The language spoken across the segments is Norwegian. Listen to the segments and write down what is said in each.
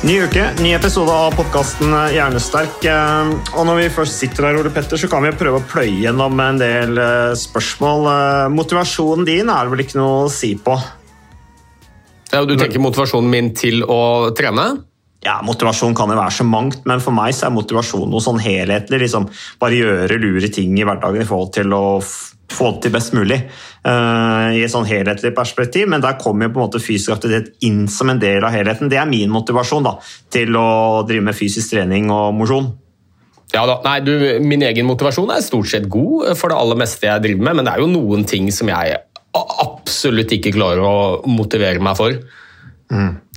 Ny uke, ny episode av podkasten Hjernesterk. Eh, Og når vi først sitter her, Ole Petter, så kan vi prøve å pløye gjennom en del eh, spørsmål. Eh, Motivasjonen din er det vel ikke noe å si på? Ja, du tenker motivasjonen min til å trene? Ja, Motivasjon kan jo være så mangt, men for meg så er motivasjon noe sånn helhetlig. liksom Bare gjøre lure ting i hverdagen i forhold til å få det til best mulig. uh, I et sånn helhetlig perspektiv, men der kommer jo på en måte fysisk aktivitet inn som en del av helheten. Det er min motivasjon da, til å drive med fysisk trening og mosjon. Ja da, nei, du, Min egen motivasjon er stort sett god for det aller meste jeg driver med, men det er jo noen ting som jeg absolutt ikke klarer å motivere meg for.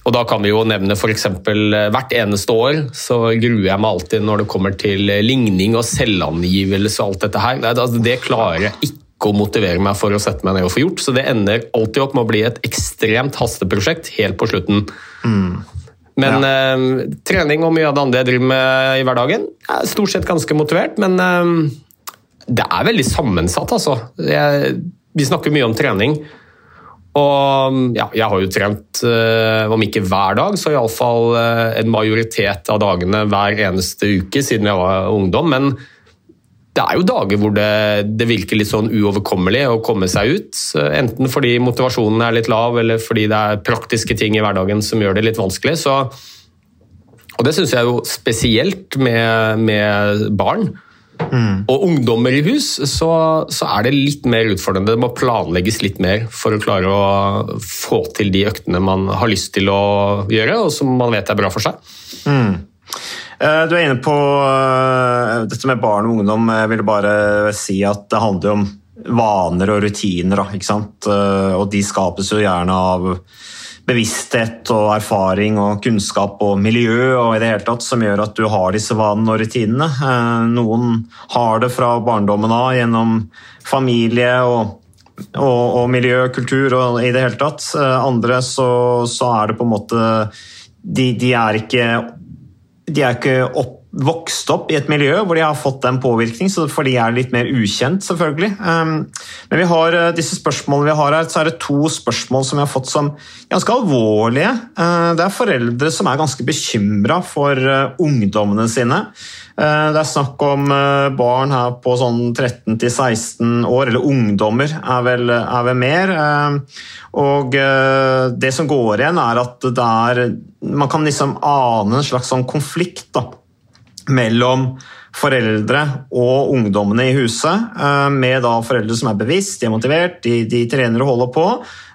Og Da kan vi jo nevne f.eks. hvert eneste år så gruer jeg meg alltid når det kommer til ligning og selvangivelse og alt dette her. Det, altså, det klarer jeg ikke å motivere meg for å sette meg ned og få gjort, så det ender alltid opp med å bli et ekstremt hasteprosjekt helt på slutten. Men eh, trening og mye av det andre jeg driver med i hverdagen, er stort sett ganske motivert, men eh, det er veldig sammensatt, altså. Jeg, vi snakker mye om trening. Og ja, jeg har jo trent, eh, om ikke hver dag, så iallfall eh, en majoritet av dagene hver eneste uke siden jeg var ungdom. Men det er jo dager hvor det, det virker litt sånn uoverkommelig å komme seg ut. Enten fordi motivasjonen er litt lav, eller fordi det er praktiske ting i hverdagen som gjør det litt vanskelig. Så, og det syns jeg jo spesielt med, med barn. Og ungdommer i hus, så, så er det litt mer utfordrende. Det må planlegges litt mer for å klare å få til de øktene man har lyst til å gjøre, og som man vet er bra for seg. Eh, Du er inne på eh, dette med barn og ungdom. Jeg vil bare si at det handler om vaner og rutiner. ikke sant? Eh, Og de skapes jo gjerne av bevissthet og erfaring og kunnskap og miljø og i det hele tatt som gjør at du har disse vanene og rutinene. Eh, Noen har det fra barndommen av gjennom familie og og, og miljø, kultur og i det hele tatt. Eh, Andre så, så er det på en måte De, de er ikke de er ikke opp, vokst opp i et miljø hvor de har fått den påvirkning, så for de er litt mer ukjent, selvfølgelig. Um, men vi har uh, disse spørsmålene vi har her, så er det to spørsmål som vi har fått som ganske alvorlige. Uh, det er foreldre som er ganske bekymra for uh, ungdommene sine. Uh, Det er snakk om uh, barn her på sånn 13-16 år, eller ungdommer er vel, er vel mer. Uh, Og det som går igjen, er at det er Man kan liksom ane en slags sånn konflikt da, mellom foreldre og ungdommene i huset, eh, med da foreldre som er bevisst, de er motivert, de, de trener og holder på.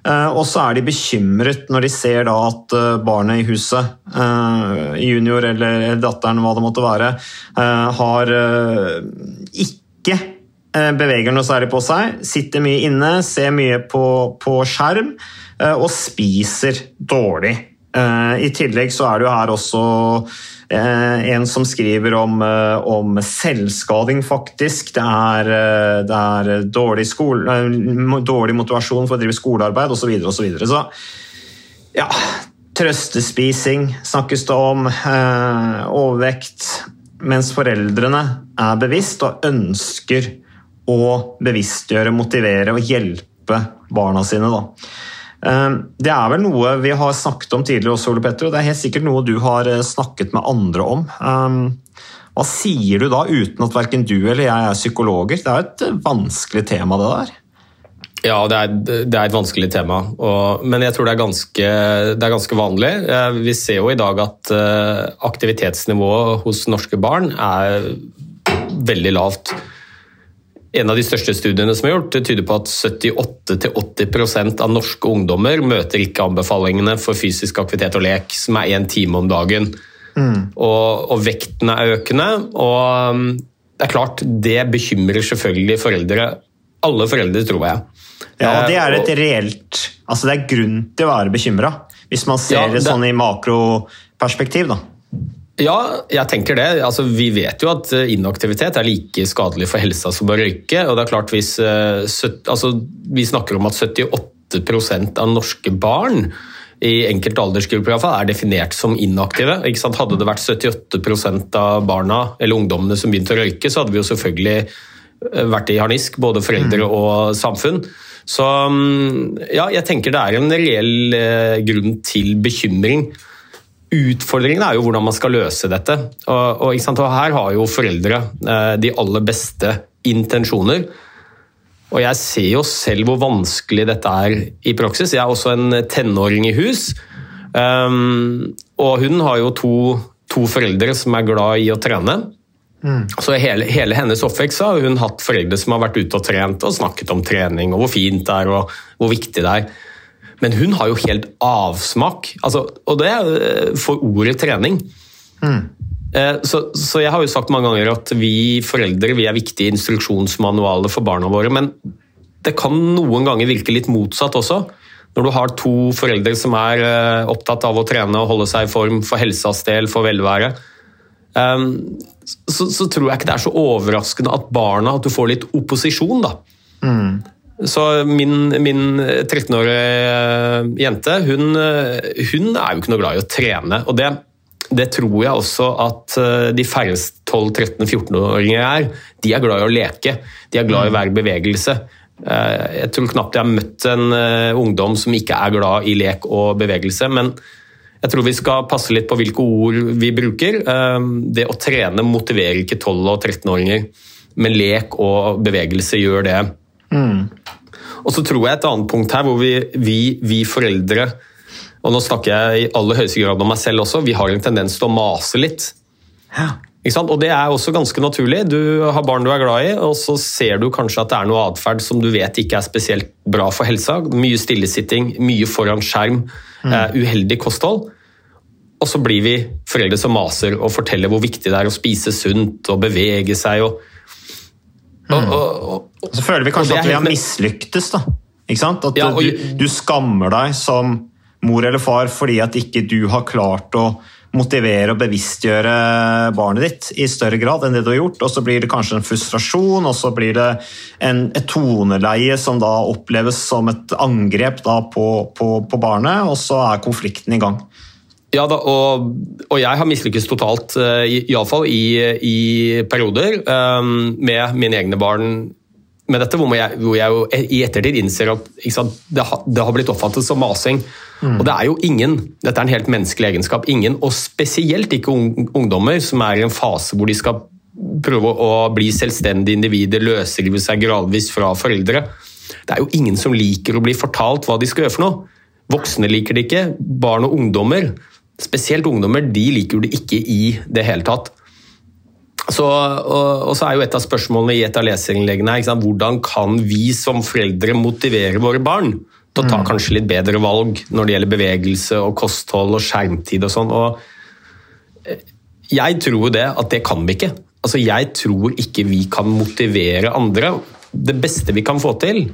Eh, Og så er de bekymret når de ser at eh, barnet i huset, eh, junior eller datteren, hva det måtte være, har ikke beveger noe særlig på seg, sitter mye inne, ser mye på, på skjerm og spiser dårlig. Eh, I tillegg så er det jo her også eh, en som skriver om, eh, om selvskading, faktisk. Det er, det er dårlig, skole, dårlig motivasjon for å drive skolearbeid osv. Så, videre, og så, videre. så ja, trøstespising snakkes det om. Overvekt. Mens foreldrene er bevisst og ønsker å bevisstgjøre, motivere og hjelpe barna sine. Da. Eh, Det er vel noe vi har snakket om tidligere også, Ole Petter, og det er helt sikkert noe du har eh, snakket med andre om. Eh, Hva sier du da, uten at verken du eller jeg er psykologer? Det er et eh, vanskelig tema, det der. Ja, det er, det er et vanskelig tema, og, men jeg tror det er, ganske, det er ganske vanlig. Eh, Vi ser jo i dag at aktivitetsnivået hos norske barn er veldig lavt. En av de største studiene som er gjort, det tyder på at 78-80% av norske ungdommer møter ikke anbefalingene for fysisk aktivitet og lek, som er én time om dagen. Og, og vekten er økende. Og um, det er klart, det bekymrer selvfølgelig foreldre. Alle foreldre, tror jeg. Ja, og det er Eh, et reelt Altså, det er grunn til å være bekymra, hvis man ser Ja, det det- sånn i makroperspektiv, da. Ja, jeg tenker det. Altså, vi vet jo at eh, inaktivitet er like skadelig for helsa som å røyke. og det er klart hvis, eh, altså, Vi snakker om at 78% av norske barn i enkelte aldersgrupper i hvert fall, er definert som inaktive. Hadde det vært 78% av barna eller ungdommene som begynte å røyke, så hadde vi jo selvfølgelig eh, vært i harnisk, både foreldre og samfunn. Så mm, ja, jeg tenker det er en reell grunn til bekymring. Utfordringen er jo hvordan man skal løse dette. Og, og, og Her har jo foreldre eh, de aller beste intensjoner. Og jeg ser jo selv hvor vanskelig dette er i praksis. Jeg er også en tenåring i hus. Um, og hun har jo to, to foreldre som er glad i å trene. Så hele, hele hennes oppvekst har hun hatt foreldre som har vært ute og trent og snakket om trening og hvor fint det er og hvor viktig det er. Men hun har jo helt avsmak, altså, og det er eh, for ordet trening. Mm. Så, så jeg har jo sagt mange ganger at vi foreldre vi er viktige instruksjonsmanualer for barna våre, men det kan noen ganger virke litt motsatt også. Når du har to foreldre som er eh, opptatt av å trene og holde seg i form for helsas del, for velvære, eh, så, så tror jeg ikke det er så overraskende at barna at du får litt opposisjon. da. Så min, min 13-årige jente, hun, hun er jo ikke noe glad i å trene. Og det, det tror jeg også at eh, de færreste 12-13-14-åringer er. De er glad i å leke, de er glad i å være i bevegelse. Eh, Jeg tror knapt jeg har møtt en eh, ungdom som ikke er glad i lek og bevegelse. men jeg tror vi skal passe litt på hvilke ord vi bruker. Eh, Det å trene motiverer ikke 12- og 13-åringer, men lek og bevegelse gjør det. Og så tror jeg et annet punkt her hvor vi, vi, vi foreldre og nå snakker jeg i aller høyeste grad om meg selv også, vi har en tendens til å mase litt. Ikke sant? Og det er også ganske naturlig. Du har barn du er glad i, og så ser du kanskje at det er noe atferd som du vet ikke er spesielt bra for helsa. Mye stillesitting, mye foran skjerm, eh, uheldig kosthold. Og så blir vi foreldre som maser og forteller hvor viktig det er å spise sunt og bevege seg. og og, og, Så føler vi kanskje at vi har mislyktes, da. Ikke sant? At Ja, og- du, du skammer deg som mor eller far fordi at ikke du har klart å motivere og bevisstgjøre barnet ditt i større grad enn det du har gjort. Og så blir det kanskje en frustrasjon, og så blir det en, et toneleie som da oppleves som et angrep på, på, på barnet, og så er konflikten i gang. Ja da, og, og jeg har mislykkes totalt, eh, iallfall i, i perioder, eh, med mine egne barn med dette, hvor jeg, hvor jeg jo i ettertid innser at sant, det, har, det har blitt oppfattet som masing. Og det er jo ingen, dette er en helt menneskelig egenskap, ingen, og spesielt ikke ungdommer som er i en fase hvor de skal prøve å bli selvstendige individer, løsrive seg gradvis fra foreldre. Det er jo ingen som liker å bli fortalt hva de skal gjøre for noe. Voksne liker det ikke, barn og ungdommer, spesielt ungdommer, de liker det ikke i det hele tatt. Så, og, og så er jo et av spørsmålene i et av leserinnleggene her, hvordan kan vi som foreldre motivere våre barn til å ta kanskje litt bedre valg når det gjelder bevegelse og kosthold og skjermtid og sånn. Og jeg tror jo det at det kan vi ikke. Altså, jeg tror ikke vi kan motivere andre. Det beste vi kan få til,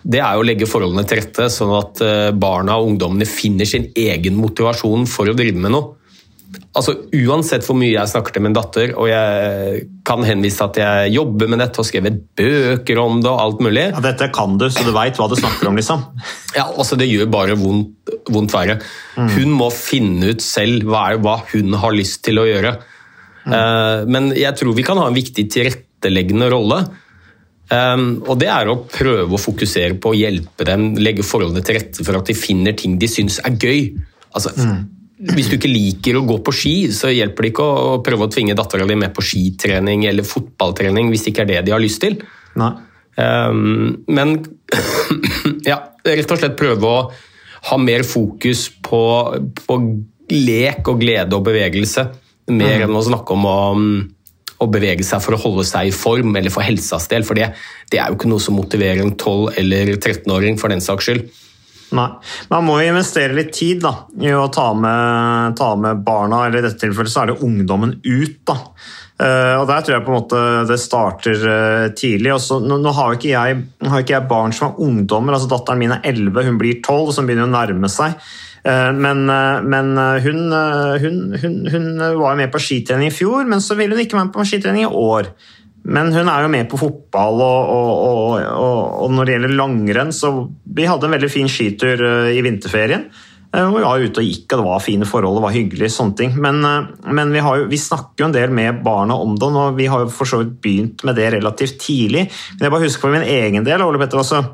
det er å legge forholdene til rette, sånn at eh, barna og ungdommene finner sin egen motivasjon for å drive med noe. Altså, Uansett hvor mye jeg snakker til min datter, og jeg kan henvise til at jeg jobber med dette og skrevet bøker om det og alt mulig Ja, dette kan du, så du veit hva du snakker om, liksom. ja, altså Det gjør bare vondt, vondt verre. Hun må finne ut selv hva, er, hva hun har lyst til å gjøre. Eh, men jeg tror vi kan ha en viktig tilretteleggende rolle. Um, og det er å prøve å fokusere på å hjelpe dem, legge forholdene til rette for at de finner ting de syns er gøy. Altså, hvis du ikke liker å gå på ski, så hjelper det ikke å prøve å tvinge dattera di med på skitrening eller fotballtrening hvis det ikke er det de har lyst til. Nei. Um, men ja, rett og slett prøve å ha mer fokus på, på lek og glede og bevegelse. Mer enn å snakke om å, å, bevege seg for å holde seg i form eller for helsas del. For det, det er jo ikke noe som motiverer en 12- eller 13-åring for den saks skyld. Nei. Man må jo investere litt tid da, i å ta med, ta med, barna, eller i dette tilfellet så er det ungdommen ut. da. Uh, og Der tror jeg på en måte det starter uh, tidlig. Også, nå, nå, har ikke jeg, har ikke jeg barn som er ungdommer. altså Datteren min er 11, hun blir 12, som begynner å nærme seg. Uh, men, men hun, hun, hun, hun, var med på skitrening i fjor, men så ville hun ikke være med på skitrening i år. Men hun er jo med på fotball, og, og, og, og når det gjelder langrenn så Vi hadde en veldig fin skitur eh, i vinterferien. Hun og vi var ute og gikk, og det var fine forhold, det var hyggelig. sånne ting. Men, eh, men vi, jo, vi, snakker jo en del med barna om det, og vi har jo for så vidt begynt med det relativt tidlig. Men jeg bare husker for min egen del, Ole Petter, altså,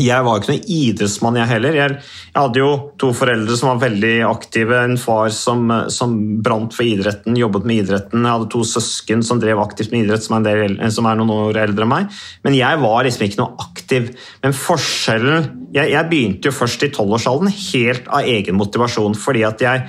jeg var ikke noen idrettsmann, jeg heller. Jeg, hadde jo to foreldre som var veldig aktive. En far som, som brant for idretten, jobbet med idretten. Jeg hadde to søsken som drev aktivt med idrett, som er, del, som er noen år eldre enn meg. Men jeg var liksom ikke noe aktiv. Men forskjellen Jeg, jeg begynte jo først i tolvårsalderen helt av egen motivasjon, fordi at jeg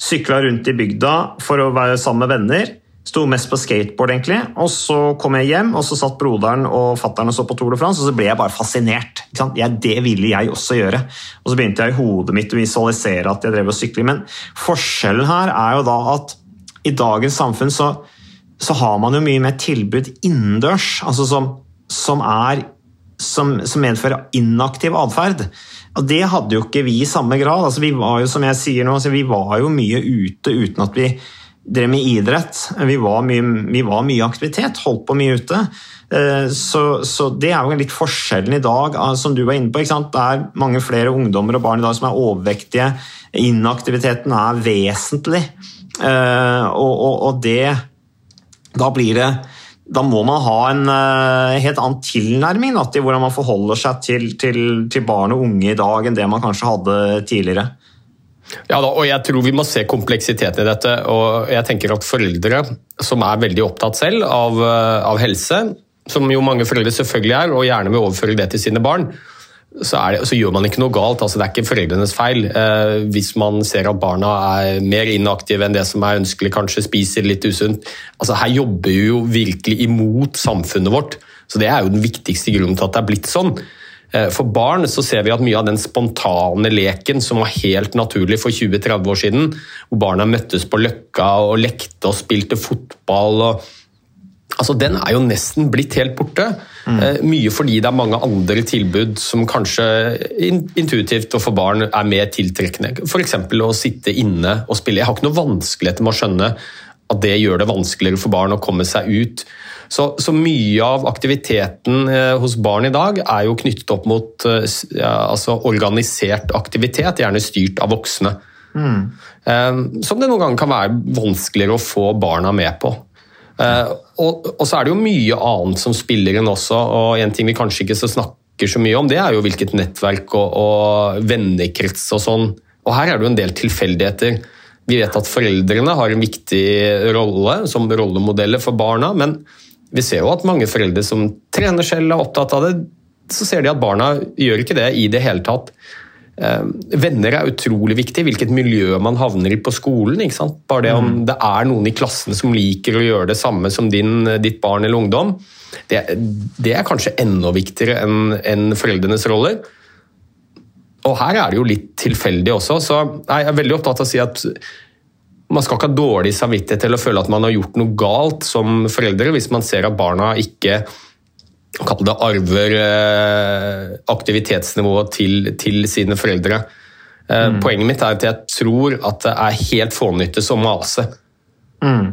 sykla rundt i bygda for å være sammen med venner. Sto mest på skateboard, egentlig. Og så kom jeg hjem, og så satt broderen og fattern og så på Tour de France, og så ble jeg bare fascinert. Ja, det ville jeg også gjøre. Og så begynte jeg i hodet mitt å visualisere at jeg drev og syklet. Men forskjellen her er jo da at i dagens samfunn så, så har man jo mye mer tilbud innendørs, altså som, som er som, som, medfører inaktiv atferd. Og Det hadde jo ikke vi i samme grad. Altså, vi var jo som jeg sier nå, altså, vi var jo mye ute uten at vi drev med idrett. Vi var, mye, vi var mye aktivitet, holdt på mye ute. Eh, så, så, det er jo litt forskjellen i dag, ah, som du var inne på. Det er mange flere ungdommer og barn i dag som er overvektige. Inaktiviteten er vesentlig. Eh, og, og, og det Da blir det da må man ha en helt annen tilnærming da, til hvordan man forholder seg til, til, til barn og unge i dag enn det man kanskje hadde tidligere. Ja, da, og jeg tror vi må se kompleksiteten i dette. og jeg tenker at Foreldre som er veldig opptatt selv av, eh, av helse, som jo mange foreldre selvfølgelig er, og gjerne vil overføre det til sine barn, så, det, så, gjør man ikke noe galt. altså Det er ikke foreldrenes feil. Eh, hvis man ser at barna er mer inaktive enn det som er ønskelig, kanskje spiser litt usunt. Altså Her jobber vi jo virkelig imot samfunnet vårt. Så Det er jo den viktigste grunnen til at det er blitt sånn. Eh, for barn så ser vi at mye av den spontane leken som var helt naturlig for 20-30 år siden, hvor barna møttes på Løkka og lekte og spilte fotball og Altså, Den er jo nesten blitt helt borte. Mm. Eh, mye fordi det er mange andre tilbud som kanskje intuitivt og for barn er mer tiltrekkende. F.eks. å sitte inne og spille. Jeg har ikke noe vanskeligheter med å skjønne at det gjør det vanskeligere for barn å komme seg ut. Så, så, mye av aktiviteten eh, hos barn i dag er jo knyttet opp mot eh, altså organisert aktivitet, gjerne styrt av voksne. Mm. Eh, som det noen ganger kan være vanskeligere å få barna med på. Og, og, så er det jo mye annet som spiller inn også, og en ting vi kanskje ikke så snakker så mye om, det er jo hvilket nettverk og, og vennekrets og sånn. Og her er det jo en del tilfeldigheter. Vi vet at foreldrene har en viktig rolle som rollemodeller for barna, men vi ser jo at mange foreldre som trener selv, er opptatt av det. Så ser de at barna gjør ikke det i det hele tatt. Eh, venner er utrolig viktig, hvilket miljø man havner i på skolen. Bare det om mm. det er noen i klassen som liker å gjøre det samme som din, ditt barn eller ungdom, det, det er kanskje enda viktigere enn en foreldrenes roller. Og her er det jo litt tilfeldig også, så jeg er veldig opptatt av å si at man skal ikke ha dårlig samvittighet til å føle at man har gjort noe galt som foreldre hvis man ser at barna ikke kall det arver eh, aktivitetsnivået til, til sine foreldre. Eh, mm. Poenget mitt er at jeg tror at det er helt fånyttes å mase. Mm.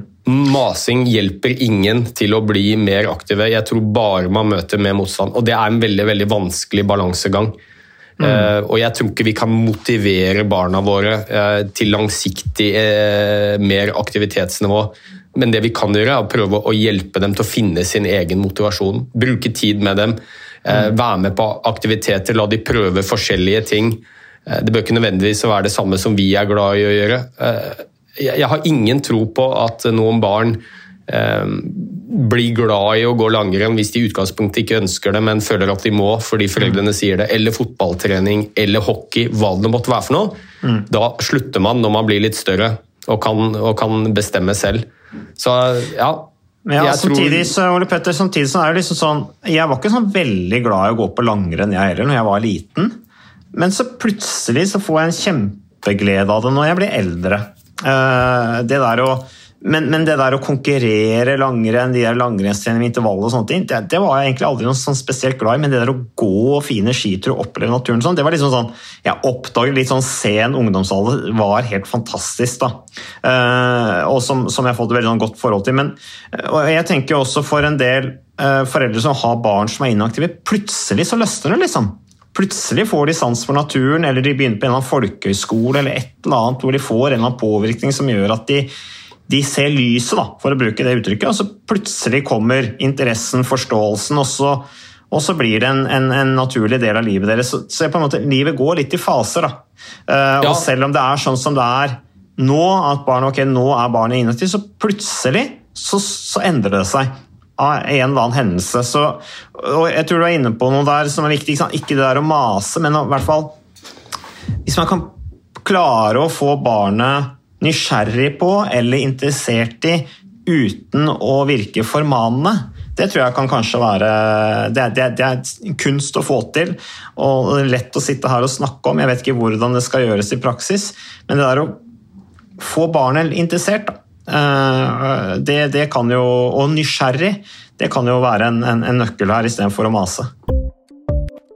Masing hjelper ingen til å bli mer aktive. Jeg tror bare man møter mer motstand. Og det er en veldig, veldig vanskelig balansegang. Mm. Uh, og jeg tror ikke vi kan motivere barna våre uh, til langsiktig uh, mer aktivitetsnivå. Men det vi kan gjøre, er å prøve å hjelpe dem til å finne sin egen motivasjon. Bruke tid med dem. Mm. Være med på aktiviteter, la de prøve forskjellige ting. Eh, Det bør ikke nødvendigvis være det samme som vi er glad i å gjøre. Eh, Jeg har ingen tro på at noen barn eh, blir glad i å gå langrenn hvis de i utgangspunktet ikke ønsker det, men føler at de må fordi foreldrene sier det, eller fotballtrening eller hockey, hva det måtte være for noe. Da slutter man når man blir litt større og kan, og kan bestemme selv. Så ja. Men ja, jeg tror- samtidig, så, Ole Petter, samtidig så er det liksom sånn Jeg var ikke sånn veldig glad i å gå på langrenn jeg heller, når jeg var liten. Men så plutselig så får jeg en kjempeglede av det når jeg blir eldre. Eh, det der å, men, men det der å konkurrere langrenn, de der langrennstrening med intervall og sånne ting, det, det var jeg egentlig aldri noe sånn spesielt glad i. Men det der å gå fine skitur og oppleve naturen sånn, det var liksom sånn Jeg oppdaget litt sånn sen ungdomsalder var helt fantastisk, da. Eh, og som, som jeg har fått et veldig sånn godt forhold til. Men eh, jeg tenker også for en del eh, foreldre som har barn som er inaktive, plutselig så løsner det, liksom. Plutselig får de sans for naturen, eller de begynner på en eller annen folkehøyskole eller et eller annet hvor de får en eller annen påvirkning som gjør at de, de ser lyset, da, for å bruke det uttrykket. Og så plutselig kommer interessen, forståelsen, og så, og så blir det en, en, en naturlig del av livet deres. Så, så på en måte, livet går litt i faser. da. Uh, Ja. Og selv om det er sånn som det er nå, at barnet, ok, nå er barnet inaktivt, så plutselig så, så endrer det seg av en eller annen hendelse. Så, og jeg tror du er inne på noe der som er viktig. Ikke, ikke det der å mase, men i hvert fall Hvis man kan klare å få barnet nysgjerrig på eller interessert i uten å virke formanende, det tror jeg kan kanskje være det det, det er kunst å få til, og lett å sitte her og snakke om. Jeg vet ikke hvordan det skal gjøres i praksis, men det der å få barnet interessert. Eh, Det, det kan jo, og nysgjerrig, det kan jo være en, en, en nøkkel her istedenfor å mase.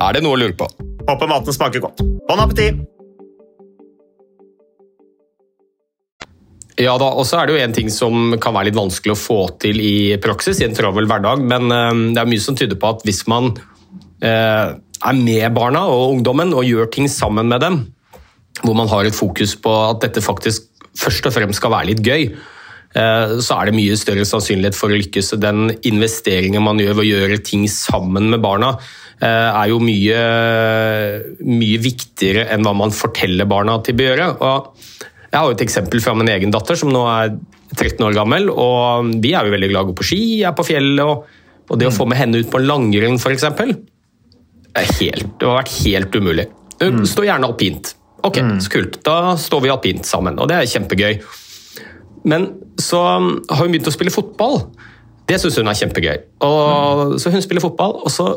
Er det noe å lure på? Håper maten smaker godt. Bon appétit! Ja da, og så er det jo en ting som kan være litt vanskelig å få til i praksis i en travel hverdag, men eh, det er mye som tyder på at hvis man eh, er med barna og ungdommen og gjør ting sammen med dem, hvor man har et fokus på at dette faktisk først og fremst skal være litt gøy, eh, så er det mye større sannsynlighet for å lykkes. Den investeringen man gjør ved å gjøre ting sammen med barna, er jo mye, mye viktigere enn hva man forteller barna at de bør gjøre. Og jeg har jo et eksempel fra min egen datter, som nå er 13 år gammel. og Vi er jo veldig glad i å gå på ski, er på fjellet. Og, og det å få med henne ut på langrenn, f.eks., det har vært helt umulig. Hun står gjerne alpint. Ok, så kult. Da står vi alpint sammen, og det er kjempegøy. Men så har hun begynt å spille fotball. Det syns hun er kjempegøy. Og, så hun spiller fotball, og så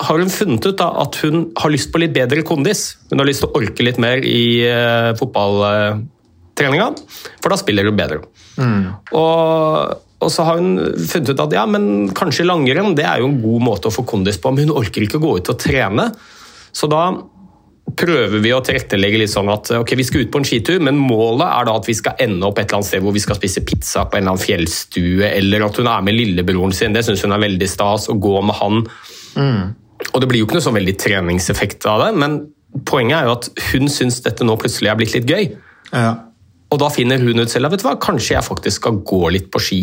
har hun funnet ut da, at hun har lyst på litt bedre kondis. Hun har lyst til å orke litt mer i uh, fotballtreninga, for da spiller hun bedre. Mm. Og, og, så har hun funnet ut at ja, men kanskje langrenn det er jo en god måte å få kondis på, men hun orker ikke å gå ut og trene. Så da prøver vi å tilrettelegge litt sånn at ok, vi skal ut på en skitur, men målet er da at vi skal ende opp et eller annet sted hvor vi skal spise pizza på en eller annen fjellstue, eller at hun er med lillebroren sin. Det syns hun er veldig stas, å gå med han. Mm. Og Det blir jo ikke noe sånn veldig treningseffekt av det, men poenget er jo at hun syns dette nå plutselig er blitt litt gøy. Ja. Og da finner hun ut selv vet du hva, kanskje jeg faktisk skal gå litt på ski.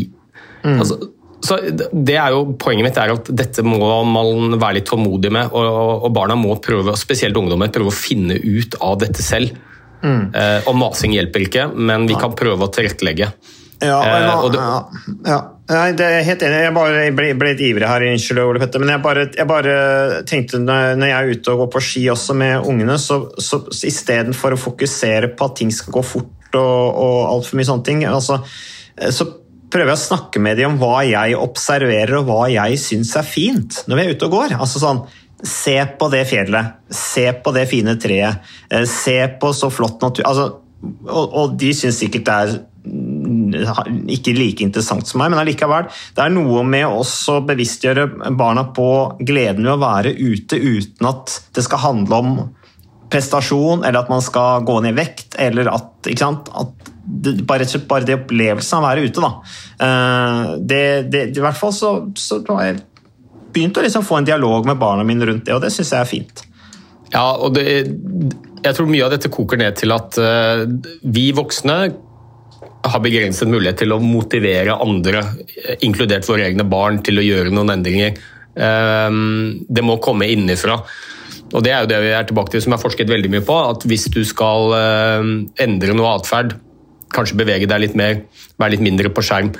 Mm. Altså, så det er jo Poenget mitt er at dette må man være litt tålmodig med, og, og barna må prøve, spesielt ungdommer, prøve å finne ut av dette selv. Mm. Eh, og masing hjelper ikke, men vi kan prøve å tilrettelegge. Ja, eh, det, ja, ja. Nei, det er helt enig. Jeg bare ble, ble litt ivrig her, unnskyld, Ole Petter. Men jeg bare, jeg bare, tenkte når jeg er ute og går på ski også med ungene, så, så, så istedenfor å fokusere på at ting skal gå fort og, og altfor mye sånne ting, altså, så prøver jeg å snakke med dem om hva jeg observerer og hva jeg syns er fint når vi er ute og går. Altså sånn, Se på det fjellet, se på det fine treet, eh, se på så flott natur altså, og, og, de syns sikkert det er ikke like interessant som meg, men allikevel. Det er noe med å bevisstgjøre barna på gleden ved å være ute uten at det skal handle om prestasjon, eller at man skal gå ned i vekt, eller at, at bare, bare, det opplevelsen av å være ute, da. Eh, det, det, I hvert fall så, så har jeg begynt å liksom få en dialog med barna mine rundt det, og det syns jeg er fint. Ja, og det, jeg tror mye av dette koker ned til at uh, vi voksne har begrenset mulighet til å motivere andre, inkludert våre egne barn, til å gjøre noen endringer. Uh, det må komme innenfra. Og Det er jo det vi er tilbake til, som jeg har forsket veldig mye på. at Hvis du skal uh, endre noe atferd, kanskje bevege deg litt mer, være litt mindre på skjerm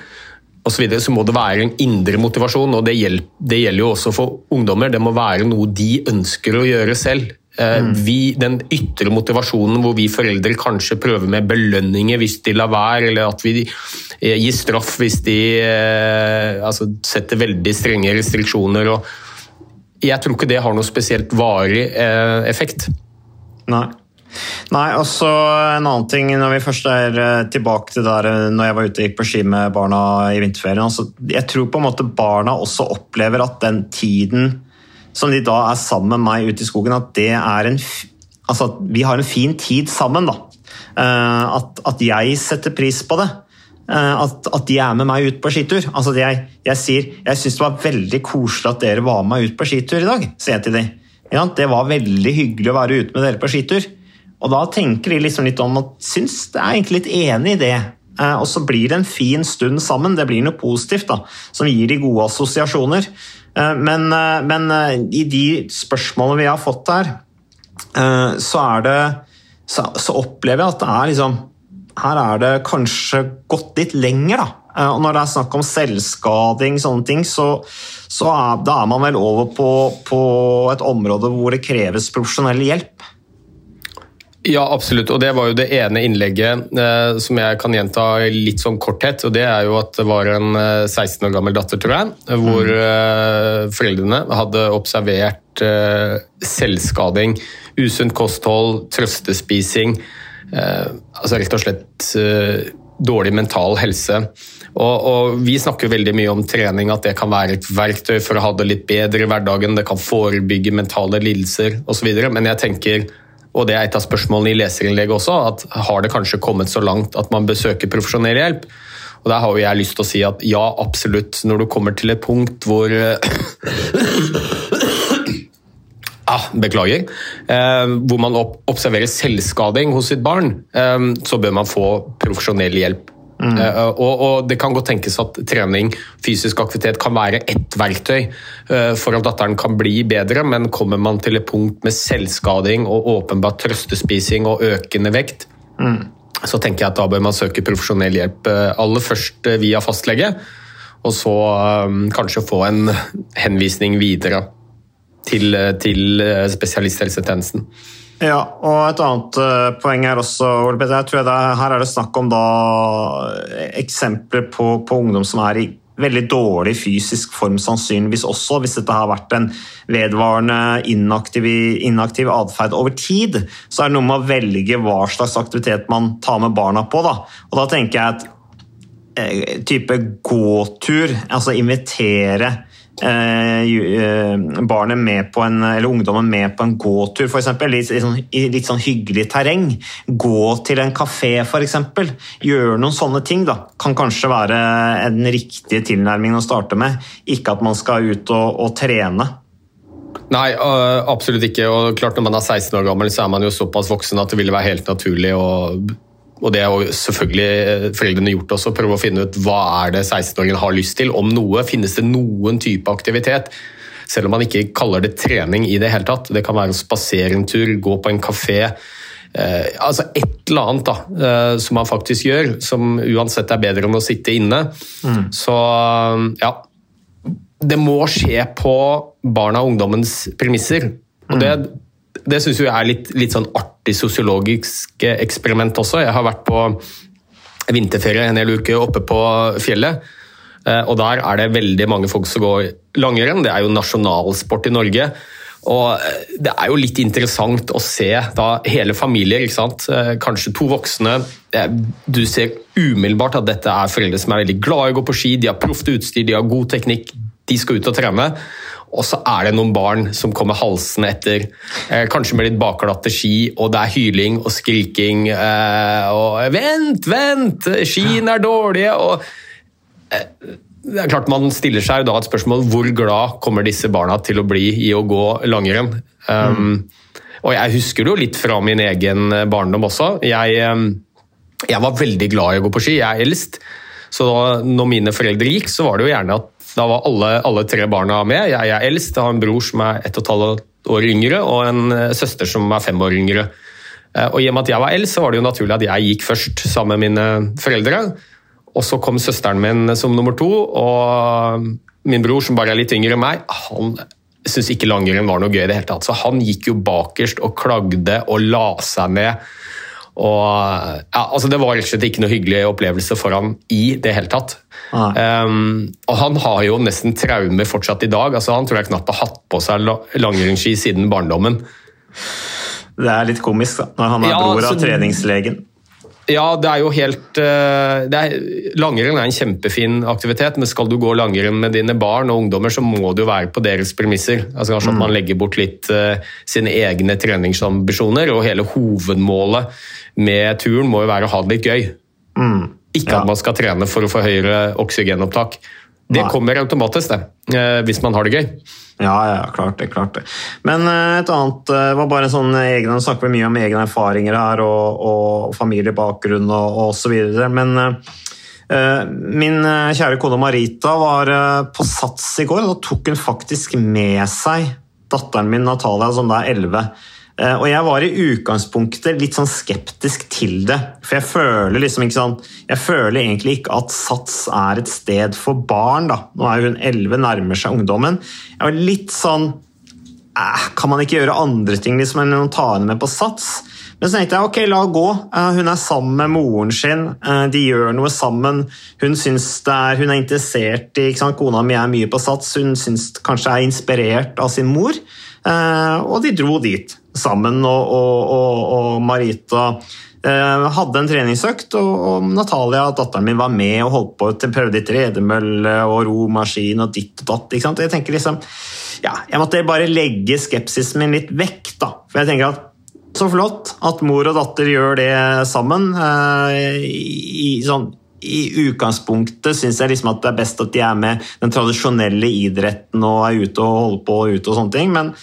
så, så må det være en indre motivasjon. og det gjelder, det gjelder, jo også for ungdommer. Det må være noe de ønsker å gjøre selv. Eh, mm. Vi, den ytre motivasjonen hvor vi foreldre kanskje prøver med belønninger hvis de lar være, eller at vi eh, gir straff hvis de eh, altså, setter veldig strenge restriksjoner. og Jeg tror ikke det har noe spesielt varig effekt. Nei. Nei, og så en annen ting når vi først er tilbake til der når jeg var ute og gikk på ski med barna i vinterferien. Altså, jeg tror på en måte barna også opplever at den tiden som de da er sammen med meg ute i skogen, at det er en Altså at vi har en fin tid sammen, da. Eh, at, at jeg setter pris på det. At, at, de er med meg ut på skitur. Altså jeg, jeg sier jeg syns det var veldig koselig at dere var med meg ut på skitur i dag, sier jeg til dem. Ja, det var veldig hyggelig å være ute med dere på skitur. Og da tenker de liksom litt om at syns det er egentlig litt enig i det. Eh, og så blir det en fin stund sammen. Det blir noe positivt da, som gir de gode assosiasjoner. Eh, men, eh, men i de spørsmålene vi har fått her, så er det så, så opplever jeg at det er liksom Her er det kanskje gått litt lenger, da. Og når det er snakk om selvskading, sånne ting, så, så er, da er man vel over på, på et område hvor det kreves profesjonell hjelp. Ja, absolutt. Og det var jo det ene innlegget eh, som jeg kan gjenta litt sånn korthet. Og det er jo at det var en 16 eh, år gammel datter, tror jeg, hvor mm. eh, foreldrene hadde observert eh, selvskading, usunt kosthold, trøstespising. eh, altså rett og slett eh, dårlig mental helse. Og, og, Vi snakker veldig mye om trening, at det kan være et verktøy for å ha det litt bedre i hverdagen. Det kan forebygge mentale lidelser osv. Men jeg tenker, og det er et av spørsmålene i leserinnlegget også, at har det kanskje kommet så langt at man besøker profesjonell hjelp? Og Der har jo jeg lyst til å si at ja, absolutt. Når du kommer til et punkt hvor ah, Beklager. Eh, hvor man observerer selvskading hos sitt barn, eh, så bør man få profesjonell hjelp. Mm. Eh, og, og, Det kan godt tenkes at trening, fysisk aktivitet, kan være ett verktøy eh, for at datteren kan bli bedre, men kommer man til et punkt med selvskading og åpenbart trøstespising og økende vekt, mm. så tenker jeg at da bør man søke profesjonell hjelp. Eh, aller først via fastlege, og så kanskje få en henvisning videre til, til spesialisthelsetjenesten. Ja, og et annet uh, poeng her også, Ole Petter. Jeg tror er, her er det snakk om da, eksempler på, på, ungdom som er i veldig dårlig fysisk form, sannsynligvis også, hvis dette har vært en vedvarende inaktiv, inaktiv atferd over tid. Så er det noe med å velge hva slags aktivitet man tar med barna på. Da. Og da tenker jeg at eh, type gåtur, altså invitere Eh, eh, barnet med på en, eller ungdommen med på en gåtur, f.eks. Litt, litt, sånn, I litt sånn hyggelig terreng. Gå til en kafé, f.eks. Gjøre noen sånne ting da, kan kanskje være den riktige tilnærmingen å starte med. Ikke at man skal ut og, og trene. Nei, absolutt ikke. og klart Når man er 16 år gammel, så er man jo såpass voksen at det ville være helt naturlig å og det har selvfølgelig eh, foreldrene gjort også, prøve å finne ut hva er det 16-åringen har lyst til. Om noe, finnes det noen type aktivitet? Selv om man ikke kaller det trening i det hele tatt. Det kan være å spasere en tur, gå på en kafé. Eh, altså et eller annet da, eh, som man faktisk gjør, som uansett er bedre enn å sitte inne. Mm. Så ja. Det må skje på barna og ungdommens premisser. Og det, det syns jeg er litt, litt sånn artig sosiologisk eksperiment også. Jeg har vært på vinterferie en hel uke oppe på fjellet. Eh, og Der er det veldig mange folk som går langrenn. Det er jo nasjonalsport i Norge. Og eh, Det er jo litt interessant å se da hele familier, ikke sant? Eh, kanskje to voksne. Du ser umiddelbart at dette er foreldre som er veldig glad i å gå på ski, de har proft utstyr, de har god teknikk, de skal ut og trene. Og så er det noen barn som kommer halsende etter, eh, kanskje med litt bakglatte ski, og det er hyling og skriking eh, og 'Vent, vent! Skiene er dårlige!' og eh, det er klart Man stiller seg da et spørsmål hvor glad kommer disse barna til å bli i å gå langrenn. Um, og Jeg husker det jo litt fra min egen barndom også. Jeg, um, jeg var veldig glad i å gå på ski. Jeg er eldst. Så når mine foreldre gikk, så var det jo gjerne at da var alle, alle tre barna med. Jeg er eldst, jeg har en bror som er ett og et halvt år yngre, og en eh, søster som er fem år yngre. Eh, og I og med at jeg var eldst, så var det jo naturlig at jeg gikk først sammen med mine foreldre. Og så kom søsteren min som nummer to, og min bror, som bare er litt yngre enn meg, han syntes ikke langrenn var noe gøy i det hele tatt. Så han gikk jo bakerst og klagde og la seg ned og, ja, altså det var rett og slett ikke noe hyggelig opplevelse for ham i det hele tatt. Um, og han har jo nesten traumer fortsatt i dag. altså Han tror jeg knapt har hatt på seg langrennsski siden barndommen. Det er litt komisk, da, når han er ja, bror av treningslegen. Ja, det er jo helt er, Langrenn er en kjempefin aktivitet, men skal du gå langrenn med dine barn og ungdommer, så må jo være på deres premisser. Altså Kanskje mm. at man legger bort litt uh, sine egne treningsambisjoner, og hele hovedmålet med turen må jo være å ha det litt gøy. Mm. Ikke ja. at man skal trene for å få høyere oksygenopptak. Det Nei. kommer automatisk, det, uh, hvis man har det gøy. Ja, ja, klart det. klart det. Men uh, et annet var bare sånn egen, Nå snakker vi mye om egne erfaringer her og, og familiebakgrunn og, så videre. Men uh, min kjære kone Marita var på Sats i går, da tok hun faktisk med seg datteren min Natalia, som da er 11 Eh, og jeg var i utgangspunktet litt sånn skeptisk til det. For jeg føler liksom ikke sånn Jeg føler egentlig ikke at Sats er et sted for barn. da. Nå er hun 11, nærmer seg ungdommen. Jeg var litt sånn eh, Kan man ikke gjøre andre ting liksom, enn å ta henne med på Sats? Men så tenkte jeg ok, la gå. Eh, hun er sammen med moren sin. De gjør noe sammen. Hun, er, hun er interessert i Kona mi er mye på Sats. Hun syns kanskje er inspirert av sin mor. Og de dro dit. Sammen, og, og, og, Marita eh, hadde en treningsøkt, og Natalia, datteren min, var med og holdt på til prøvde i tredemølle og romaskin og ditt og datt. ikke sant? Jeg tenker liksom, ja, jeg måtte bare legge skepsisen min litt vekk, da. For jeg tenker at så flott at mor og datter gjør det sammen. Eh, i, sånn, i utgangspunktet syns jeg liksom at det er best at de er med den tradisjonelle idretten og er ute og holder på og ute og sånne ting, men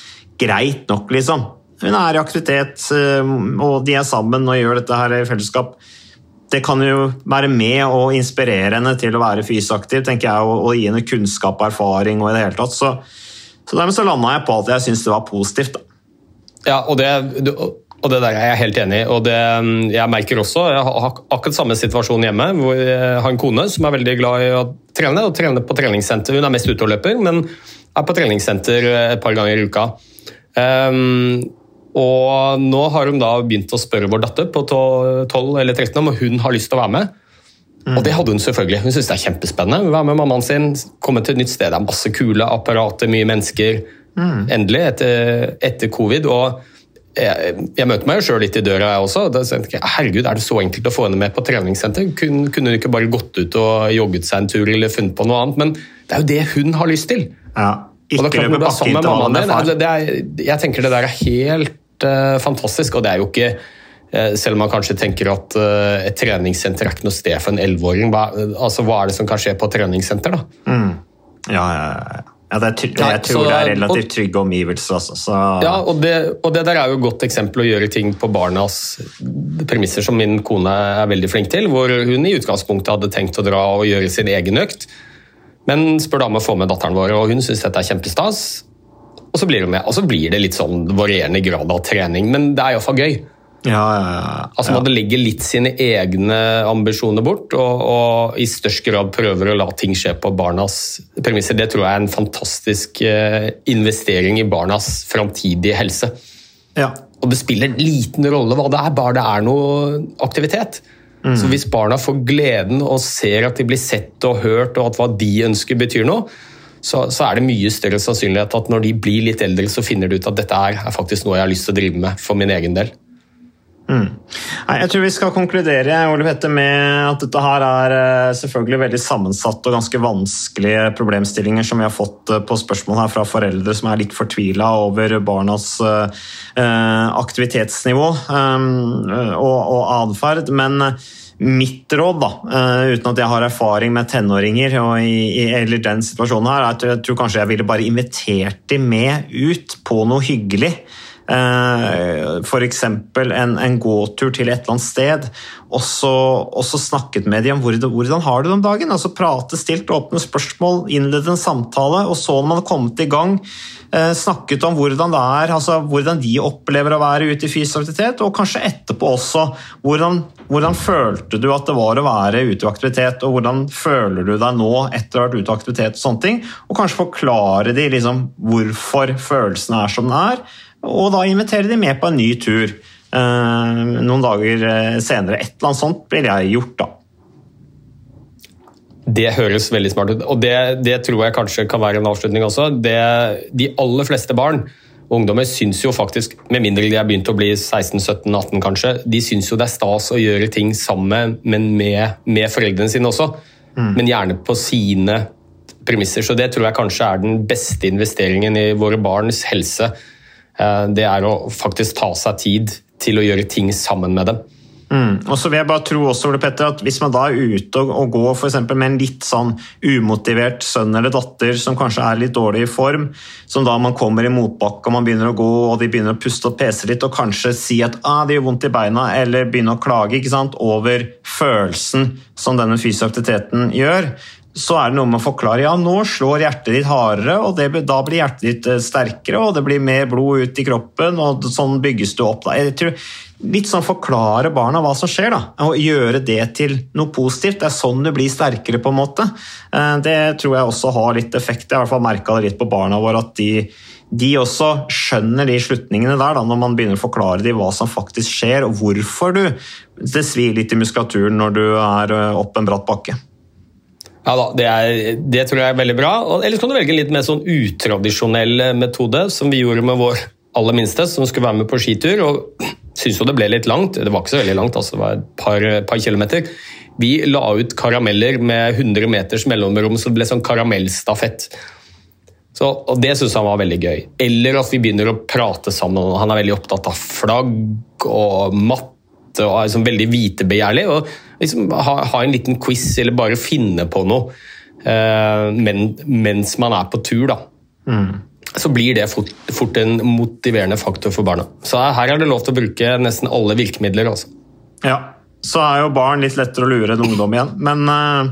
greit nok, liksom. Hun er i aktivitet, eh, og de er sammen og gjør dette her i fellesskap. Det kan jo være med å inspirere henne til å være fysaktiv, tenker jeg, og, og gi henne kunnskap og erfaring. og i det hele tatt. Så, så dermed så landa jeg på at jeg syns det var positivt. Da. Ja, og det, og det der er jeg helt enig i. og det, Jeg merker også, jeg har akkurat samme situasjon hjemme. hvor Jeg har en kone som er veldig glad i å trene, og trene på treningssenter. Hun er mest ute og løper, men er på treningssenter et par ganger i uka. Um, og nå har hun da begynt å spørre vår datter på 12 eller 13 om hun har lyst til å være med. Mm. Og det hadde hun selvfølgelig. Hun syntes det er kjempespennende. Være med mammaen sin, komme til et nytt sted. Det er masse kule apparater, mye mennesker. Mm. Endelig, etter, etter, covid. Og jeg, jeg møter meg jo sjøl litt i døra, jeg også. Da jeg, Herregud, er det så enkelt å få henne med på treningssenter? Kunne, kunne hun ikke bare gått ut og jogget seg en tur eller funnet på noe annet? Men det er jo det hun har lyst til. Ja. Ikke løpe bakke far. Det er, Jeg tenker det der er helt uh, fantastisk. Og det er jo ikke uh, selv om man kanskje tenker at uh, et treningssenter er ikke noe sted for en elleveåring. Hva, altså, hva er det som kan skje på et treningssenter, da? Mm. Ja, ja, ja. Ja, er, jeg tror så, det er relativt trygge omgivelser. Altså, så. Ja, og det, og det, der er jo et godt eksempel å gjøre ting på barnas premisser, som min kone er veldig flink til. Hvor hun i utgangspunktet hadde tenkt å dra og gjøre sin egen økt. Men spør da om å få med datteren vår, og hun syns dette er kjempestas. Og så blir det med. Og så blir det litt sånn varierende grad av trening, men det er iallfall gøy. Ja, ja, ja. Altså Man legger litt sine egne ambisjoner bort, og, og, i størst grad prøver å la ting skje på barnas premisser. Det tror jeg er en fantastisk eh, investering i barnas framtidige helse. Ja. Og det spiller en liten rolle hva det er, bare det er noe aktivitet. Mm. Så hvis barna får gleden og ser at de blir sett og hørt, og at hva de ønsker betyr noe, så, så, er det mye større sannsynlighet at når de blir litt eldre, så finner de ut at dette er faktisk noe jeg har lyst til å drive med for min egen del. Mm. Nei, jeg tror vi skal konkludere Ole Petter, med at dette her er eh, selvfølgelig veldig sammensatte og ganske vanskelige problemstillinger som vi har fått eh, på spørsmål her fra foreldre som er litt fortvila over barnas uh, aktivitetsnivå um, og, og atferd. Men Mitt råd, da, uh, uten at jeg har erfaring med tenåringer i, eller den situasjonen her, er at jeg tror kanskje jeg ville bare invitert dem med ut på noe hyggelig. Uh, F.eks. En, en gåtur til et eller annet sted, og så, snakket med dem om hvordan, hvordan har du det om dagen. altså Prate, stilt åpne spørsmål, innlede en samtale. Og så når man har kommet i gang, uh, snakket om hvordan det er, altså hvordan de opplever å være ute i fysisk aktivitet, og kanskje etterpå også hvordan hvordan følte du at det var å være ute i aktivitet, og hvordan føler du deg nå etter å ha vært ute i aktivitet? Og sånne ting, og kanskje forklare de liksom hvorfor følelsen er som den er, og da inviterer de med på en ny tur eh, noen dager eh, senere. Et eller annet sånt blir jeg gjort, da. Det høres veldig smart ut, og det, det, tror jeg kanskje kan være en avslutning også. Det, de aller fleste barn og ungdommer syns jo faktisk, med mindre de har begynt å bli 16-17-18 kanskje, de syns jo det er stas å gjøre ting sammen, men med, med foreldrene sine også. Mm. Men gjerne på sine premisser. Så det tror jeg kanskje er den beste investeringen i våre barns helse. Eh, det er å faktisk ta seg tid til å gjøre ting sammen med dem. Mm. Og så vil jeg bare tro også, Ole Petter, at Hvis man da er ute og, og går for med en litt sånn umotivert sønn eller datter som kanskje er litt dårlig i form, som da man kommer i motbakke og man begynner å gå og de begynner å puste og pese litt og kanskje si at ah, det gjør vondt i beina, eller begynne å klage ikke sant, over følelsen som denne fysiske aktiviteten gjør, så er det noe med å forklare ja, nå slår hjertet ditt hardere, og det, da blir hjertet ditt eh, sterkere, og det blir mer blod ut i kroppen, og sånn bygges du opp. Tror Litt sånn forklare barna hva som skjer, da, og gjøre det til noe positivt. Det er sånn du blir sterkere, på en måte. Eh, det tror jeg også har litt effekt. Jeg har i hvert fall merka det litt på barna våre, at de, de også skjønner de slutningene der, da, når man begynner å forklare dem hva som faktisk skjer, og hvorfor du det svir litt i muskulaturen når du er eh, opp en bratt bakke. Ja da, det, er, det, tror jeg er veldig bra. Eller så kan du velge en litt mer sånn utradisjonell metode, som vi gjorde med vår aller minste som skulle være med på skitur. og Syntes jo det ble litt langt. Det var ikke så veldig langt, altså det var et par, par kilometer. Vi la ut karameller med 100 meters mellomrom, så det ble sånn karamellstafett. Så, og Det syntes han var veldig gøy. Eller at vi begynner å prate sammen. Han er veldig opptatt av flagg og matte og er liksom veldig vitebegjærlig. og liksom ha, ha, en liten quiz eller bare finne på noe eh, men, mens man er på tur. da. Mm så blir det fort, fort, en motiverende faktor for barna. Så her er det lov til å bruke nesten alle virkemidler. Også. Ja, så er jo barn litt lettere å lure enn ungdom igjen. Men uh,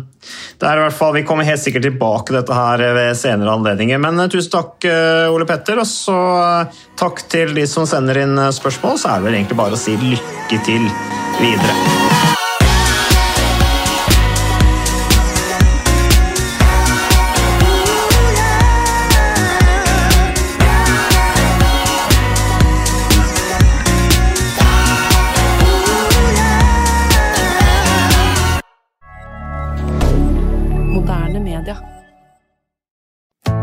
det er i hvert fall, vi kommer helt sikkert tilbake til dette her ved senere anledninger. Men uh, tusen takk, uh, Ole Petter. Og så takk til de som sender inn spørsmål. Så er det vel egentlig bare å si lykke til videre.